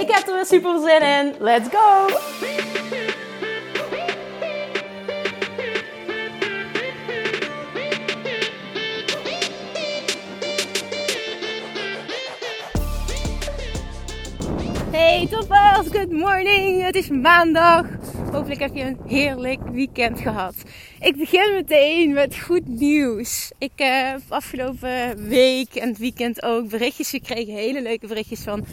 Ik heb er weer super zin in. Let's go! Hey toppers, good morning. Het is maandag. Hopelijk heb je een heerlijk weekend gehad. Ik begin meteen met goed nieuws. Ik heb afgelopen week en het weekend ook berichtjes gekregen. Hele leuke berichtjes van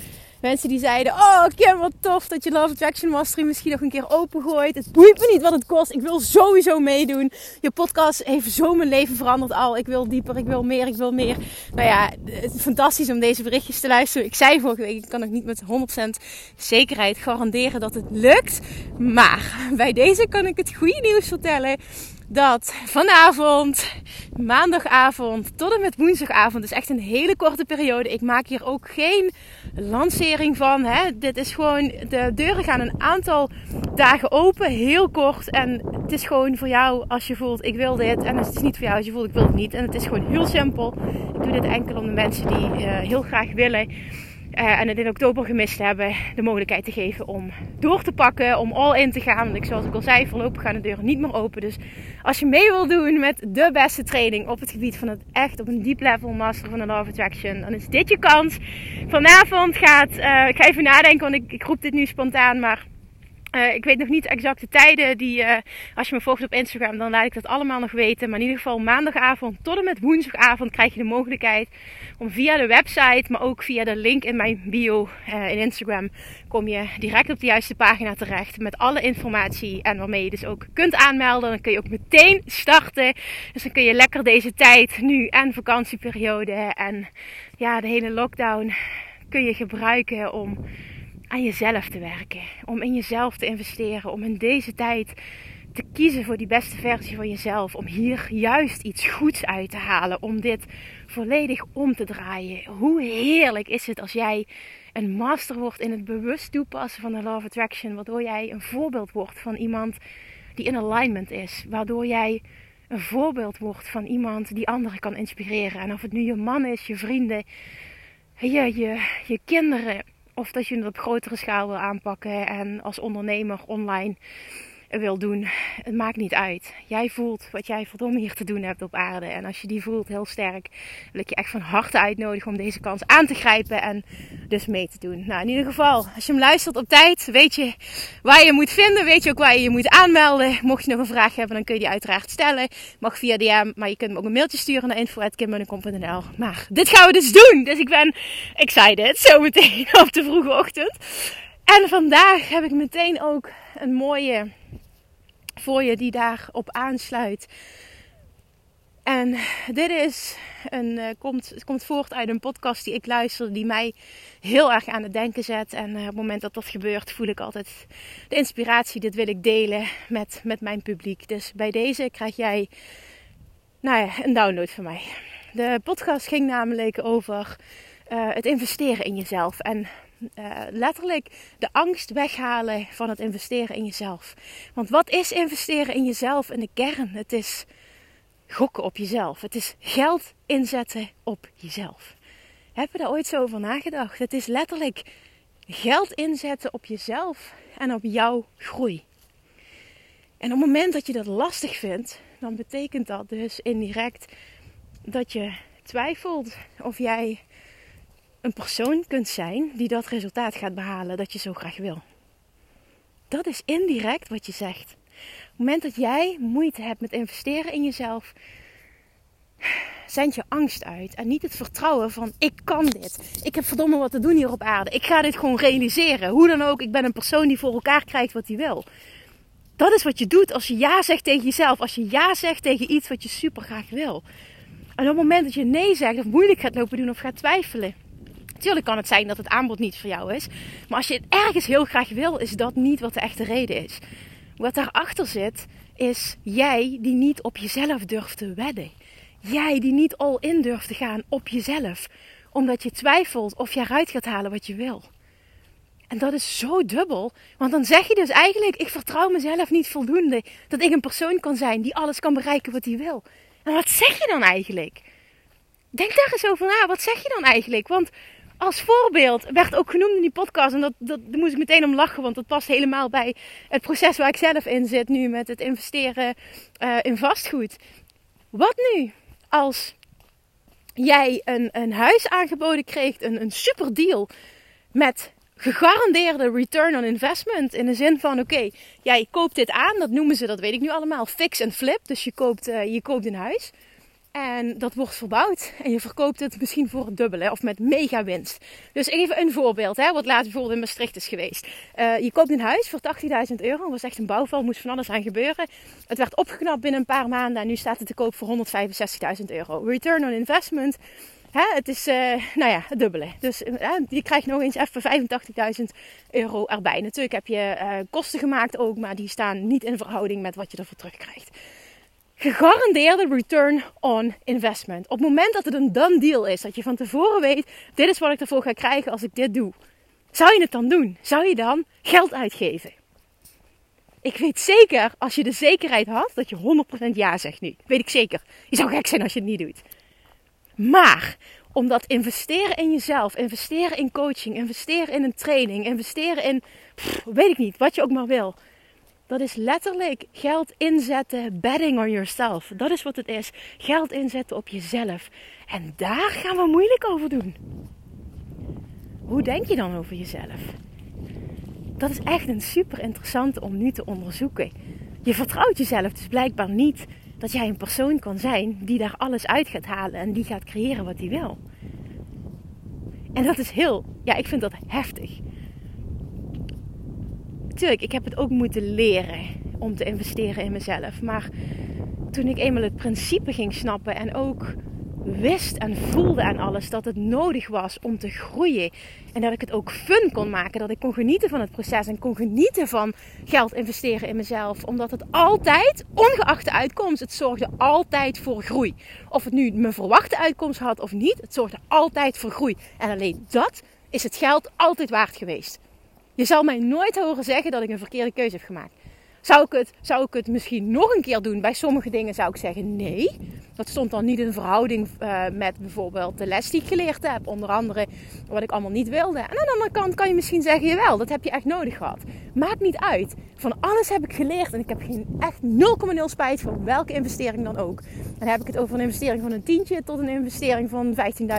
Mensen die zeiden, oh Kim, wat tof dat je Love Attraction Mastery misschien nog een keer opengooit. Het boeit me niet wat het kost. Ik wil sowieso meedoen. Je podcast heeft zo mijn leven veranderd al. Ik wil dieper, ik wil meer, ik wil meer. Nou ja, fantastisch om deze berichtjes te luisteren. Ik zei vorige week, ik kan ook niet met 100% zekerheid garanderen dat het lukt. Maar bij deze kan ik het goede nieuws vertellen dat vanavond, maandagavond tot en met woensdagavond, dus echt een hele korte periode. Ik maak hier ook geen lancering van. Hè. Dit is gewoon, de deuren gaan een aantal dagen open, heel kort. En het is gewoon voor jou als je voelt, ik wil dit. En het is niet voor jou als je voelt, ik wil het niet. En het is gewoon heel simpel. Ik doe dit enkel om de mensen die uh, heel graag willen uh, en het in oktober gemist hebben, de mogelijkheid te geven om door te pakken, om all in te gaan. Want ik, zoals ik al zei, voorlopig gaan de deuren niet meer open. Dus als je mee wil doen met de beste training op het gebied van het echt op een deep level master van de Love Attraction, dan is dit je kans. Vanavond gaat, uh, ik ga even nadenken, want ik, ik roep dit nu spontaan, maar uh, ik weet nog niet exact de tijden die, uh, als je me volgt op Instagram, dan laat ik dat allemaal nog weten. Maar in ieder geval maandagavond tot en met woensdagavond krijg je de mogelijkheid om via de website, maar ook via de link in mijn bio uh, in Instagram, kom je direct op de juiste pagina terecht met alle informatie en waarmee je dus ook kunt aanmelden. Dan kun je ook meteen starten. Dus dan kun je lekker deze tijd nu en vakantieperiode en ja, de hele lockdown kun je gebruiken om aan jezelf te werken. Om in jezelf te investeren. Om in deze tijd te kiezen voor die beste versie van jezelf. Om hier juist iets goeds uit te halen. Om dit volledig om te draaien. Hoe heerlijk is het als jij een master wordt in het bewust toepassen van de Law of Attraction. Waardoor jij een voorbeeld wordt van iemand die in alignment is. Waardoor jij een voorbeeld wordt van iemand die anderen kan inspireren. En of het nu je man is, je vrienden, je, je, je kinderen of dat je het op grotere schaal wil aanpakken en als ondernemer online wil doen. Het maakt niet uit. Jij voelt wat jij verdomme hier te doen hebt op aarde. En als je die voelt heel sterk, wil ik je echt van harte uitnodigen om deze kans aan te grijpen en dus mee te doen. Nou, in ieder geval, als je hem luistert op tijd, weet je waar je moet vinden. Weet je ook waar je je moet aanmelden. Mocht je nog een vraag hebben, dan kun je die uiteraard stellen. Mag via DM, maar je kunt me ook een mailtje sturen naar info.kimmunnekom.nl. Maar dit gaan we dus doen. Dus ik ben excited, zometeen op de vroege ochtend. En vandaag heb ik meteen ook een mooie voor je die daarop aansluit. En dit is een, uh, komt, het komt voort uit een podcast die ik luisterde, die mij heel erg aan het denken zet. En uh, op het moment dat dat gebeurt, voel ik altijd de inspiratie. Dit wil ik delen met, met mijn publiek. Dus bij deze krijg jij nou ja, een download van mij. De podcast ging namelijk over uh, het investeren in jezelf. En uh, letterlijk de angst weghalen van het investeren in jezelf. Want wat is investeren in jezelf in de kern? Het is gokken op jezelf. Het is geld inzetten op jezelf. Heb je daar ooit zo over nagedacht? Het is letterlijk geld inzetten op jezelf en op jouw groei. En op het moment dat je dat lastig vindt, dan betekent dat dus indirect dat je twijfelt of jij een persoon kunt zijn die dat resultaat gaat behalen dat je zo graag wil. Dat is indirect wat je zegt. Op het moment dat jij moeite hebt met investeren in jezelf, zend je angst uit. En niet het vertrouwen van ik kan dit. Ik heb verdomme wat te doen hier op aarde. Ik ga dit gewoon realiseren. Hoe dan ook, ik ben een persoon die voor elkaar krijgt wat hij wil. Dat is wat je doet als je ja zegt tegen jezelf. Als je ja zegt tegen iets wat je super graag wil. En op het moment dat je nee zegt of moeilijk gaat lopen doen of gaat twijfelen Tuurlijk kan het zijn dat het aanbod niet voor jou is. Maar als je het ergens heel graag wil, is dat niet wat de echte reden is. Wat daarachter zit, is jij die niet op jezelf durft te wedden. Jij die niet all in durft te gaan op jezelf. Omdat je twijfelt of je eruit gaat halen wat je wil. En dat is zo dubbel. Want dan zeg je dus eigenlijk: ik vertrouw mezelf niet voldoende dat ik een persoon kan zijn die alles kan bereiken wat hij wil. En wat zeg je dan eigenlijk? Denk daar eens over na. Wat zeg je dan eigenlijk? Want als voorbeeld werd ook genoemd in die podcast. En dat, dat, moest ik meteen om lachen. Want dat past helemaal bij het proces waar ik zelf in zit nu met het investeren uh, in vastgoed. Wat nu als jij een, een huis aangeboden kreeg, een, een super deal met gegarandeerde return on investment. In de zin van: oké, jij koopt dit aan, dat noemen ze, dat weet ik nu allemaal, fix en flip. Dus je koopt, uh, je koopt een huis. En dat wordt verbouwd. En je verkoopt het misschien voor het dubbele of met mega winst. Dus even een voorbeeld, hè, wat laatst bijvoorbeeld in Maastricht is geweest. Uh, je koopt een huis voor 80.000 euro. Was echt een bouwval, moest van alles aan gebeuren. Het werd opgeknapt binnen een paar maanden en nu staat het te koop voor 165.000 euro. Return on investment. Hè, het is uh, nou ja, het dubbele. Dus uh, je krijgt nog eens even 85.000 euro erbij. Natuurlijk heb je kosten gemaakt ook, maar die staan niet in verhouding met wat je ervoor terugkrijgt gegarandeerde return on investment. Op het moment dat het een done deal is, dat je van tevoren weet, dit is wat ik ervoor ga krijgen als ik dit doe. Zou je het dan doen? Zou je dan geld uitgeven? Ik weet zeker, als je de zekerheid had, dat je 100% ja zegt nu. Weet ik zeker. Je zou gek zijn als je het niet doet. Maar omdat investeren in jezelf, investeren in coaching, investeren in een training, investeren in, weet ik niet, wat je ook maar wil dat is letterlijk geld inzetten, betting on yourself. Dat is wat het is. Geld inzetten op jezelf. En daar gaan we moeilijk over doen. Hoe denk je dan over jezelf? Dat is echt een super interessante om nu te onderzoeken. Je vertrouwt jezelf dus blijkbaar niet dat jij een persoon kan zijn die daar alles uit gaat halen en die gaat creëren wat hij wil. En dat is heel, ja, ik vind dat heftig tuurlijk, ik heb het ook moeten leren om te investeren in mezelf. Maar toen ik eenmaal het principe ging snappen en ook wist en voelde aan alles dat het nodig was om te groeien. En dat ik het ook fun kon maken. Dat ik kon genieten van het proces en kon genieten van geld investeren in mezelf. Omdat het altijd, ongeacht de uitkomst, het zorgde altijd voor groei. Of het nu mijn verwachte uitkomst had of niet, het zorgde altijd voor groei. En alleen dat is het geld altijd waard geweest. Je zal mij nooit horen zeggen dat ik een verkeerde keuze heb gemaakt. Zou ik, het, zou ik het misschien nog een keer doen? Bij sommige dingen zou ik zeggen nee. Dat stond dan niet in verhouding uh, met bijvoorbeeld de les die ik geleerd heb. Onder andere wat ik allemaal niet wilde. En aan de andere kant kan je misschien zeggen, jawel, dat heb je echt nodig gehad. Maakt niet uit. Van alles heb ik geleerd en ik heb geen, echt 0,0 spijt van welke investering dan ook. Dan heb ik het over een investering van een tientje tot een investering van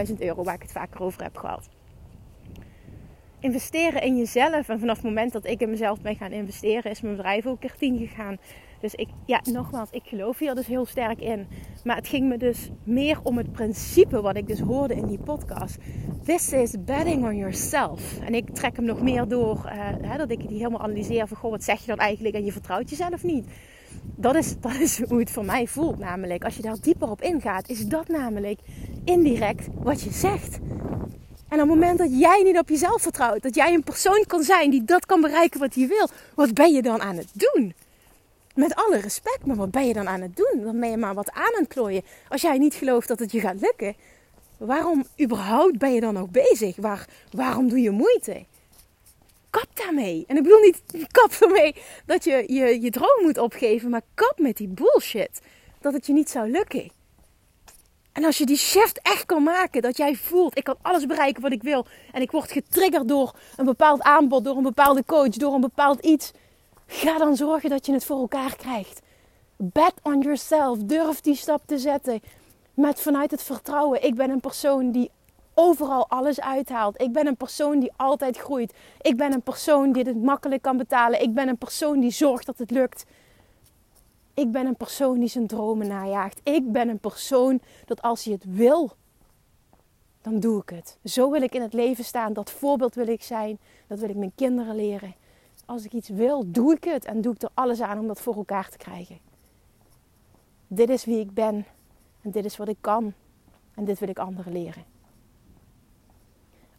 15.000 euro, waar ik het vaker over heb gehad investeren in jezelf. En vanaf het moment dat ik in mezelf ben gaan investeren, is mijn bedrijf ook keer tien gegaan. Dus ik, ja, nogmaals, ik geloof hier dus heel sterk in. Maar het ging me dus meer om het principe wat ik dus hoorde in die podcast. This is betting on yourself. En ik trek hem nog meer door, hè, dat ik die helemaal analyseer van, goh, wat zeg je dan eigenlijk? En je vertrouwt jezelf niet. Dat is, dat is hoe het voor mij voelt namelijk. Als je daar dieper op ingaat, is dat namelijk indirect wat je zegt. En op het moment dat jij niet op jezelf vertrouwt, dat jij een persoon kan zijn die dat kan bereiken wat hij wil, wat ben je dan aan het doen? Met alle respect, maar wat ben je dan aan het doen? Dan ben je maar wat aan het klooien. Als jij niet gelooft dat het je gaat lukken, waarom überhaupt ben je dan nog bezig? Waar, waarom doe je moeite? Kap daarmee. En ik bedoel niet kap ermee dat je, je je droom moet opgeven, maar kap met die bullshit. Dat het je niet zou lukken. En als je die shift echt kan maken, dat jij voelt, ik kan alles bereiken wat ik wil. En ik word getriggerd door een bepaald aanbod, door een bepaalde coach, door een bepaald iets. Ga dan zorgen dat je het voor elkaar krijgt. Bet on yourself. Durf die stap te zetten. Met vanuit het vertrouwen. Ik ben een persoon die overal alles uithaalt. Ik ben een persoon die altijd groeit. Ik ben een persoon die het makkelijk kan betalen. Ik ben een persoon die zorgt dat het lukt. Ik ben een persoon die zijn dromen najaagt. Ik ben een persoon dat als je het wil, dan doe ik het. Zo wil ik in het leven staan. Dat voorbeeld wil ik zijn. Dat wil ik mijn kinderen leren. Als ik iets wil, doe ik het. En doe ik er alles aan om dat voor elkaar te krijgen. Dit is wie ik ben. En dit is wat ik kan. En dit wil ik anderen leren.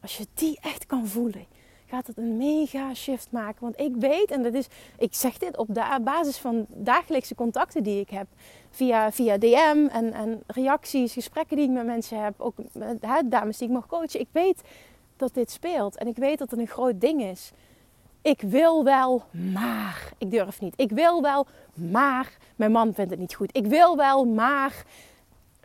als je die echt kan voelen, gaat het een mega shift maken. Want ik weet, en dat is, ik zeg dit op de basis van dagelijkse contacten die ik heb, via, via DM en, en reacties, gesprekken die ik met mensen heb, ook hè, dames die ik mag coachen. Ik weet dat dit speelt en ik weet dat het een groot ding is. Ik wil wel, maar ik durf niet. Ik wil wel, maar mijn man vindt het niet goed. Ik wil wel, maar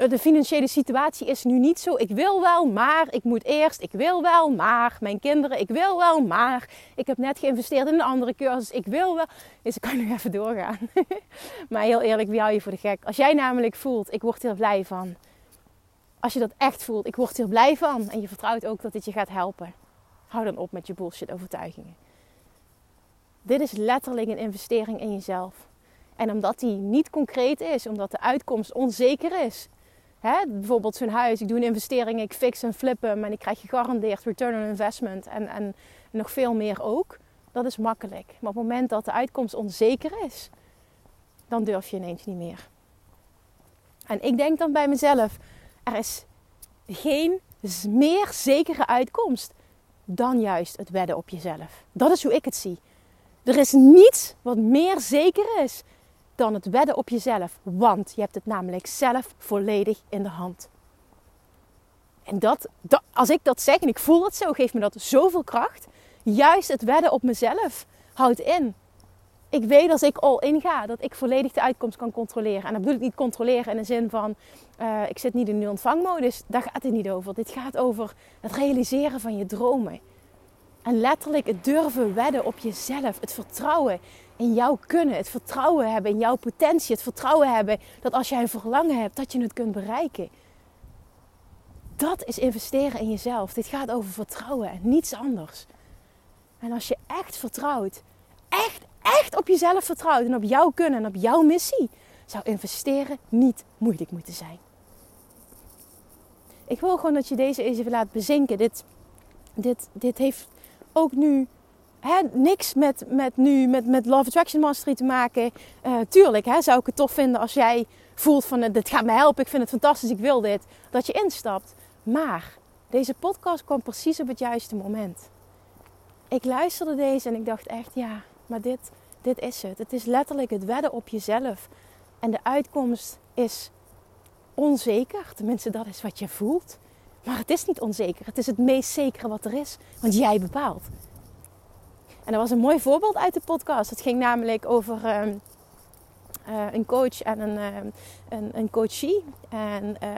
de financiële situatie is nu niet zo. Ik wil wel, maar ik moet eerst. Ik wil wel, maar mijn kinderen. Ik wil wel, maar ik heb net geïnvesteerd in een andere cursus. Ik wil wel. Dus ik kan nog even doorgaan. maar heel eerlijk, wie hou je voor de gek? Als jij namelijk voelt, ik word hier blij van. Als je dat echt voelt, ik word hier blij van. En je vertrouwt ook dat dit je gaat helpen. Hou dan op met je bullshit overtuigingen. Dit is letterlijk een investering in jezelf. En omdat die niet concreet is, omdat de uitkomst onzeker is, Bijvoorbeeld zo'n huis, ik doe een investering, ik fix en flip hem en ik krijg gegarandeerd return on investment en, en nog veel meer ook. Dat is makkelijk. Maar op het moment dat de uitkomst onzeker is, dan durf je ineens niet meer. En ik denk dan bij mezelf, er is geen meer zekere uitkomst dan juist het wedden op jezelf. Dat is hoe ik het zie. Er is niets wat meer zeker is dan het wedden op jezelf. Want je hebt het namelijk zelf volledig in de hand. En dat, dat, als ik dat zeg en ik voel het zo, geeft me dat zoveel kracht. Juist het wedden op mezelf houdt in. Ik weet als ik al in ga, dat ik volledig de uitkomst kan controleren. En dat bedoel ik niet controleren in de zin van, uh, ik zit niet in de ontvangmodus. Daar gaat het niet over. Dit gaat over het realiseren van je dromen. En letterlijk het durven wedden op jezelf. Het vertrouwen in jouw kunnen. Het vertrouwen hebben in jouw potentie. Het vertrouwen hebben dat als jij een verlangen hebt, dat je het kunt bereiken. Dat is investeren in jezelf. Dit gaat over vertrouwen en niets anders. En als je echt vertrouwt, echt, echt op jezelf vertrouwt en op jouw kunnen en op jouw missie, zou investeren niet moeilijk moeten zijn. Ik wil gewoon dat je deze even laat bezinken. Dit, dit, dit heeft ook nu niks met, met nu met, met Love Attraction Mastery te maken. Uh, tuurlijk zou ik het tof vinden als jij voelt van dit gaat me helpen, ik vind het fantastisch, ik wil dit. Dat je instapt. Maar deze podcast kwam precies op het juiste moment. Ik luisterde deze en ik dacht echt ja, maar dit, dit is het. Het is letterlijk het wedden op jezelf. En de uitkomst is onzeker. Tenminste, dat is wat je voelt. Maar het is niet onzeker. Het is het meest zekere wat er is. Want jij bepaalt. En dat was een mooi voorbeeld uit de podcast. Het ging namelijk over uh, een coach en een, uh, een, een, coachie. En eh,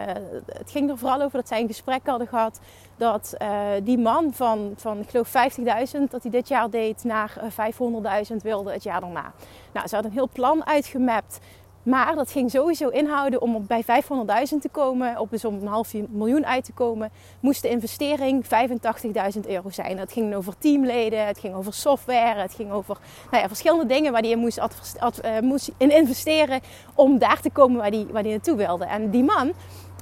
het ging er vooral over dat zij een gesprek hadden gehad. Dat die man van, van ik geloof 50.000, dat hij dit jaar deed, naar 500.000 wilde het jaar daarna. Nou, ze hadden een heel plan uitgemapt maar dat ging sowieso inhouden om bij 500.000 te komen, op dus om een half miljoen uit te komen, moest de investering 85.000 euro zijn. Dat ging over teamleden, het ging over software, het ging over nou ja, verschillende dingen waar hij in moest, uh, moest in investeren om daar te komen waar hij, waar hij naartoe wilde. En die man,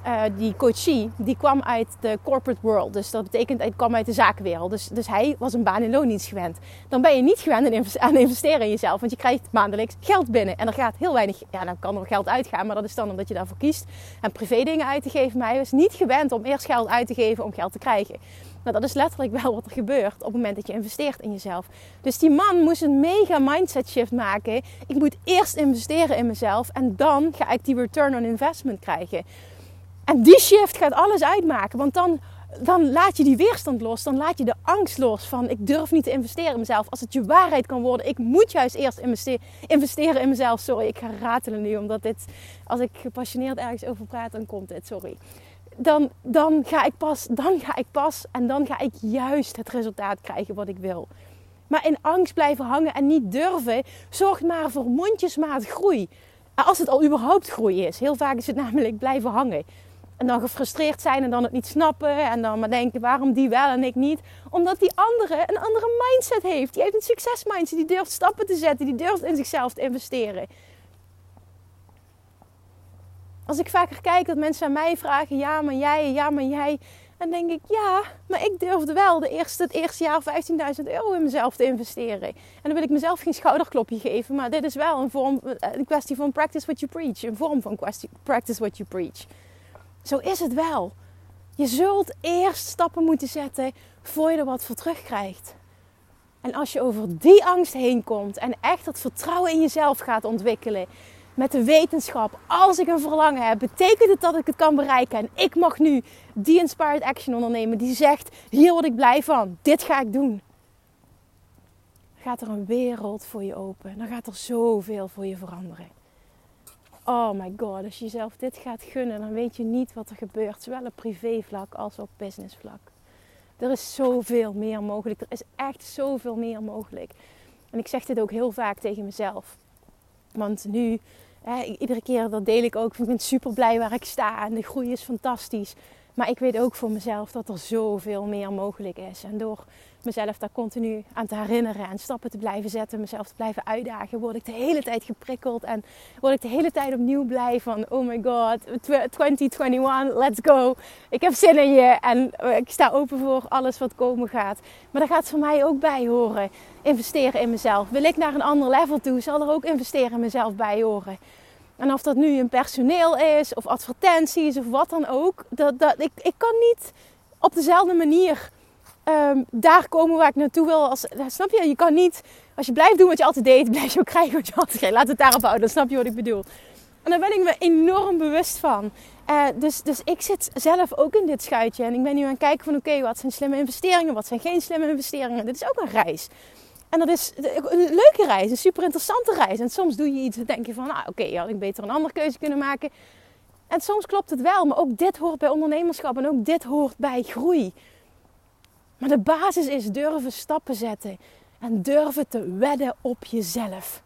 uh, die coachie, die kwam uit de corporate world. Dus dat betekent, hij kwam uit de zakenwereld. Dus, dus hij was een baan in loondienst gewend. Dan ben je niet gewend aan investeren in jezelf. Want je krijgt maandelijks geld binnen. En er gaat heel weinig, ja dan kan er geld uitgaan. Maar dat is dan omdat je daarvoor kiest. En privé dingen uit te geven. Maar hij was niet gewend om eerst geld uit te geven om geld te krijgen. Nou, dat is letterlijk wel wat er gebeurt op het moment dat je investeert in jezelf. Dus die man moest een mega mindset shift maken. Ik moet eerst investeren in mezelf en dan ga ik die return on investment krijgen. En die shift gaat alles uitmaken. Want dan, dan laat je die weerstand los. Dan laat je de angst los van ik durf niet te investeren in mezelf. Als het je waarheid kan worden. Ik moet juist eerst investeren in mezelf. Sorry, ik ga ratelen nu. Omdat dit, als ik gepassioneerd ergens over praat, dan komt dit. Sorry. Dan, dan ga ik pas, dan ga ik pas. En dan ga ik juist het resultaat krijgen wat ik wil. Maar in angst blijven hangen en niet durven, zorgt maar voor mondjesmaat groei. Als het al überhaupt groei is. Heel vaak is het namelijk blijven hangen. En dan gefrustreerd zijn en dan het niet snappen. En dan maar denken, waarom die wel en ik niet? Omdat die andere een andere mindset heeft. Die heeft een succesmindset. Die durft stappen te zetten. Die durft in zichzelf te investeren. Als ik vaker kijk dat mensen aan mij vragen, ja maar jij, ja maar jij. Dan denk ik, ja, maar ik durfde wel de eerste, het eerste jaar 15.000 euro in mezelf te investeren. En dan wil ik mezelf geen schouderklopje geven. Maar dit is wel een, vorm, een kwestie van practice what you preach. Een vorm van practice what you preach. Zo is het wel. Je zult eerst stappen moeten zetten voor je er wat voor terugkrijgt. En als je over die angst heen komt en echt dat vertrouwen in jezelf gaat ontwikkelen, met de wetenschap, als ik een verlangen heb, betekent het dat ik het kan bereiken. En ik mag nu die inspired action ondernemen die zegt: hier word ik blij van, dit ga ik doen. Gaat er een wereld voor je open. Dan gaat er zoveel voor je veranderen. Oh my god, als je jezelf dit gaat gunnen, dan weet je niet wat er gebeurt, zowel op privévlak als op businessvlak. Er is zoveel meer mogelijk. Er is echt zoveel meer mogelijk. En ik zeg dit ook heel vaak tegen mezelf. Want nu, hè, iedere keer dat deel ik ook. Ik ben super blij waar ik sta en de groei is fantastisch. Maar ik weet ook voor mezelf dat er zoveel meer mogelijk is. En door mezelf daar continu aan te herinneren en stappen te blijven zetten, mezelf te blijven uitdagen, word ik de hele tijd geprikkeld en word ik de hele tijd opnieuw blij van, oh my god, 2021, let's go. Ik heb zin in je en eh, ik sta open voor alles wat komen gaat. Maar daar gaat voor mij ook bij horen, investeren in mezelf. Wil ik naar een ander level toe, zal er ook investeren in mezelf bij horen. En of dat nu een personeel is, of advertenties, of wat dan ook. Dat, dat, ik, ik kan niet op dezelfde manier um, daar komen waar ik naartoe wil. Als, snap je? Je kan niet, als je blijft doen wat je altijd deed, blijf je ook krijgen wat je altijd kreeg. Laat het daarop houden, dan snap je wat ik bedoel. En daar ben ik me enorm bewust van. Uh, dus, dus ik zit zelf ook in dit schuitje. En ik ben nu aan het kijken van oké, wat zijn slimme investeringen, wat zijn geen slimme investeringen. Dit is ook een reis. En dat is een leuke reis, een super interessante reis. En soms doe je iets en denk je van, nou oké, had ik beter een andere keuze kunnen maken. En soms klopt het wel, maar ook dit hoort bij ondernemerschap en ook dit hoort bij groei. Maar de basis is durven stappen zetten en durven te wedden op jezelf.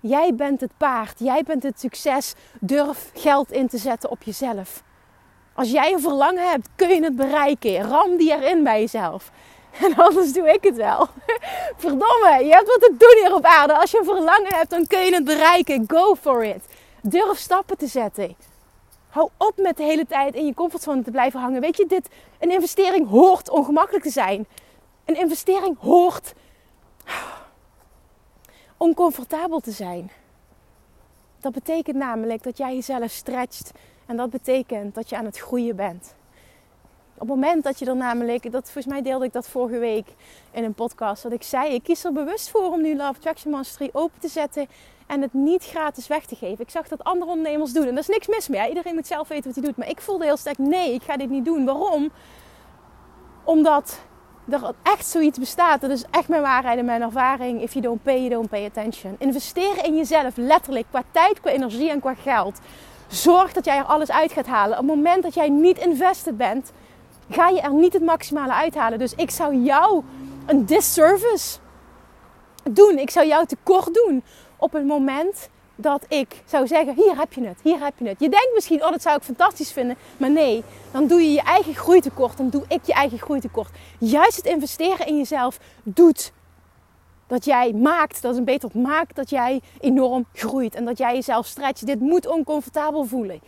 Jij bent het paard, jij bent het succes. Durf geld in te zetten op jezelf. Als jij een verlangen hebt, kun je het bereiken. Ram die erin bij jezelf. En anders doe ik het wel. Verdomme, je hebt wat te doen hier op aarde. Als je een verlangen hebt, dan kun je het bereiken. Go for it. Durf stappen te zetten. Hou op met de hele tijd in je comfortzone te blijven hangen. Weet je, dit, een investering hoort ongemakkelijk te zijn. Een investering hoort oncomfortabel te zijn. Dat betekent namelijk dat jij jezelf stretcht. En dat betekent dat je aan het groeien bent. Op het moment dat je er namelijk, dat, volgens mij deelde ik dat vorige week in een podcast, dat ik zei: ik kies er bewust voor om nu Love Attraction Mastery open te zetten en het niet gratis weg te geven. Ik zag dat andere ondernemers doen en daar is niks mis mee. Iedereen moet zelf weten wat hij doet. Maar ik voelde heel sterk: nee, ik ga dit niet doen. Waarom? Omdat er echt zoiets bestaat. Dat is echt mijn waarheid en mijn ervaring. If you don't pay, you don't pay attention. Investeren in jezelf, letterlijk, qua tijd, qua energie en qua geld. Zorg dat jij er alles uit gaat halen. Op het moment dat jij niet invested bent, ga je er niet het maximale uithalen. Dus ik zou jou een disservice doen. Ik zou jou tekort doen op het moment dat ik zou zeggen: Hier heb je het, hier heb je het. Je denkt misschien: Oh, dat zou ik fantastisch vinden. Maar nee, dan doe je je eigen groeitekort. Dan doe ik je eigen groeitekort. Juist het investeren in jezelf doet dat jij maakt, dat is een beter maakt dat jij enorm groeit en dat jij jezelf stretcht. Dit moet oncomfortabel voelen.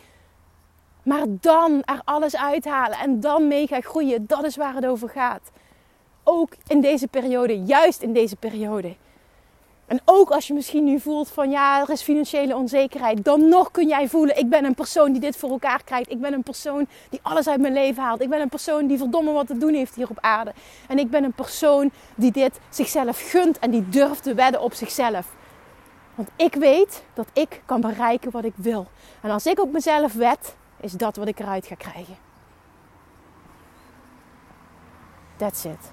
Maar dan er alles uithalen en dan mega groeien, dat is waar het over gaat. Ook in deze periode, juist in deze periode. En ook als je misschien nu voelt van ja, er is financiële onzekerheid, dan nog kun jij voelen: ik ben een persoon die dit voor elkaar krijgt. Ik ben een persoon die alles uit mijn leven haalt. Ik ben een persoon die verdomme wat te doen heeft hier op aarde. En ik ben een persoon die dit zichzelf gunt en die durft te wedden op zichzelf. Want ik weet dat ik kan bereiken wat ik wil. En als ik op mezelf wed, is dat wat ik eruit ga krijgen. That's it.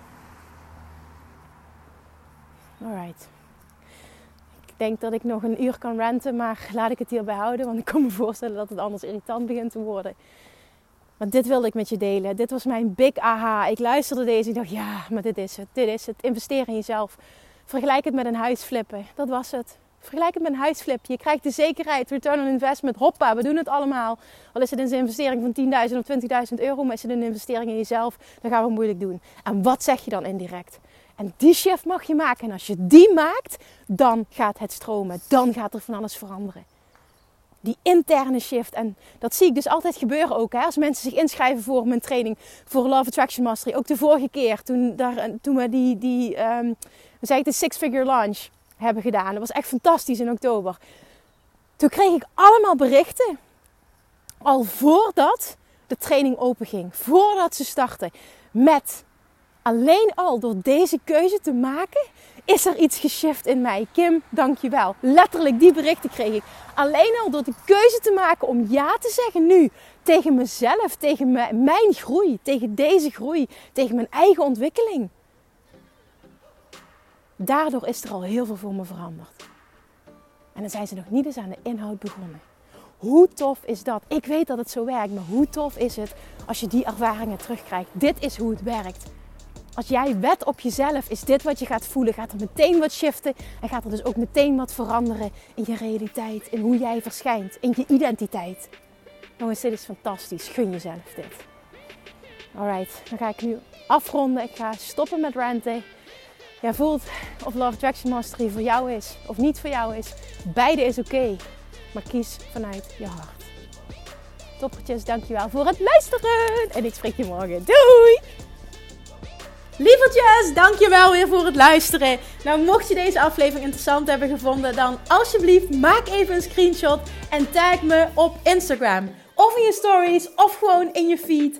Alright. Ik denk dat ik nog een uur kan renten, maar laat ik het hierbij houden, want ik kan me voorstellen dat het anders irritant begint te worden. Maar dit wilde ik met je delen. Dit was mijn big aha. Ik luisterde deze en dacht, ja, maar dit is het. Dit is het. Investeer in jezelf. Vergelijk het met een huis flippen. Dat was het. Vergelijk het met een huisflip. Je krijgt de zekerheid, return on investment. Hoppa, we doen het allemaal. Al is het een investering van 10.000 of 20.000 euro, maar is het een investering in jezelf, dan gaan we moeilijk doen. En wat zeg je dan indirect? En die shift mag je maken. En als je die maakt, dan gaat het stromen. Dan gaat er van alles veranderen. Die interne shift. En dat zie ik dus altijd gebeuren ook. Hè? Als mensen zich inschrijven voor mijn training voor Love Attraction Mastery. Ook de vorige keer toen, daar, toen we die, die um, zei ik, de Six Figure Launch hebben gedaan. Dat was echt fantastisch in oktober. Toen kreeg ik allemaal berichten. Al voordat de training open ging. Voordat ze starten. Met Alleen al door deze keuze te maken, is er iets geshift in mij. Kim, dankjewel. Letterlijk, die berichten kreeg ik. Alleen al door de keuze te maken om ja te zeggen nu tegen mezelf, tegen mijn groei, tegen deze groei, tegen mijn eigen ontwikkeling. Daardoor is er al heel veel voor me veranderd. En dan zijn ze nog niet eens aan de inhoud begonnen. Hoe tof is dat? Ik weet dat het zo werkt, maar hoe tof is het als je die ervaringen terugkrijgt? Dit is hoe het werkt. Als jij wet op jezelf, is dit wat je gaat voelen. Gaat er meteen wat shiften en gaat er dus ook meteen wat veranderen in je realiteit, in hoe jij verschijnt, in je identiteit. Jongens, dit is fantastisch. Gun jezelf dit. Alright, dan ga ik nu afronden. Ik ga stoppen met ranten. Jij voelt of Love Attraction Mastery voor jou is of niet voor jou is. Beide is oké. maar kies vanuit je hart. Toppertjes, dankjewel voor het luisteren. En ik spreek je morgen. Doei! Lievertjes, dankjewel weer voor het luisteren. Nou, mocht je deze aflevering interessant hebben gevonden, dan alsjeblieft maak even een screenshot en tag me op Instagram. Of in je stories, of gewoon in je feed.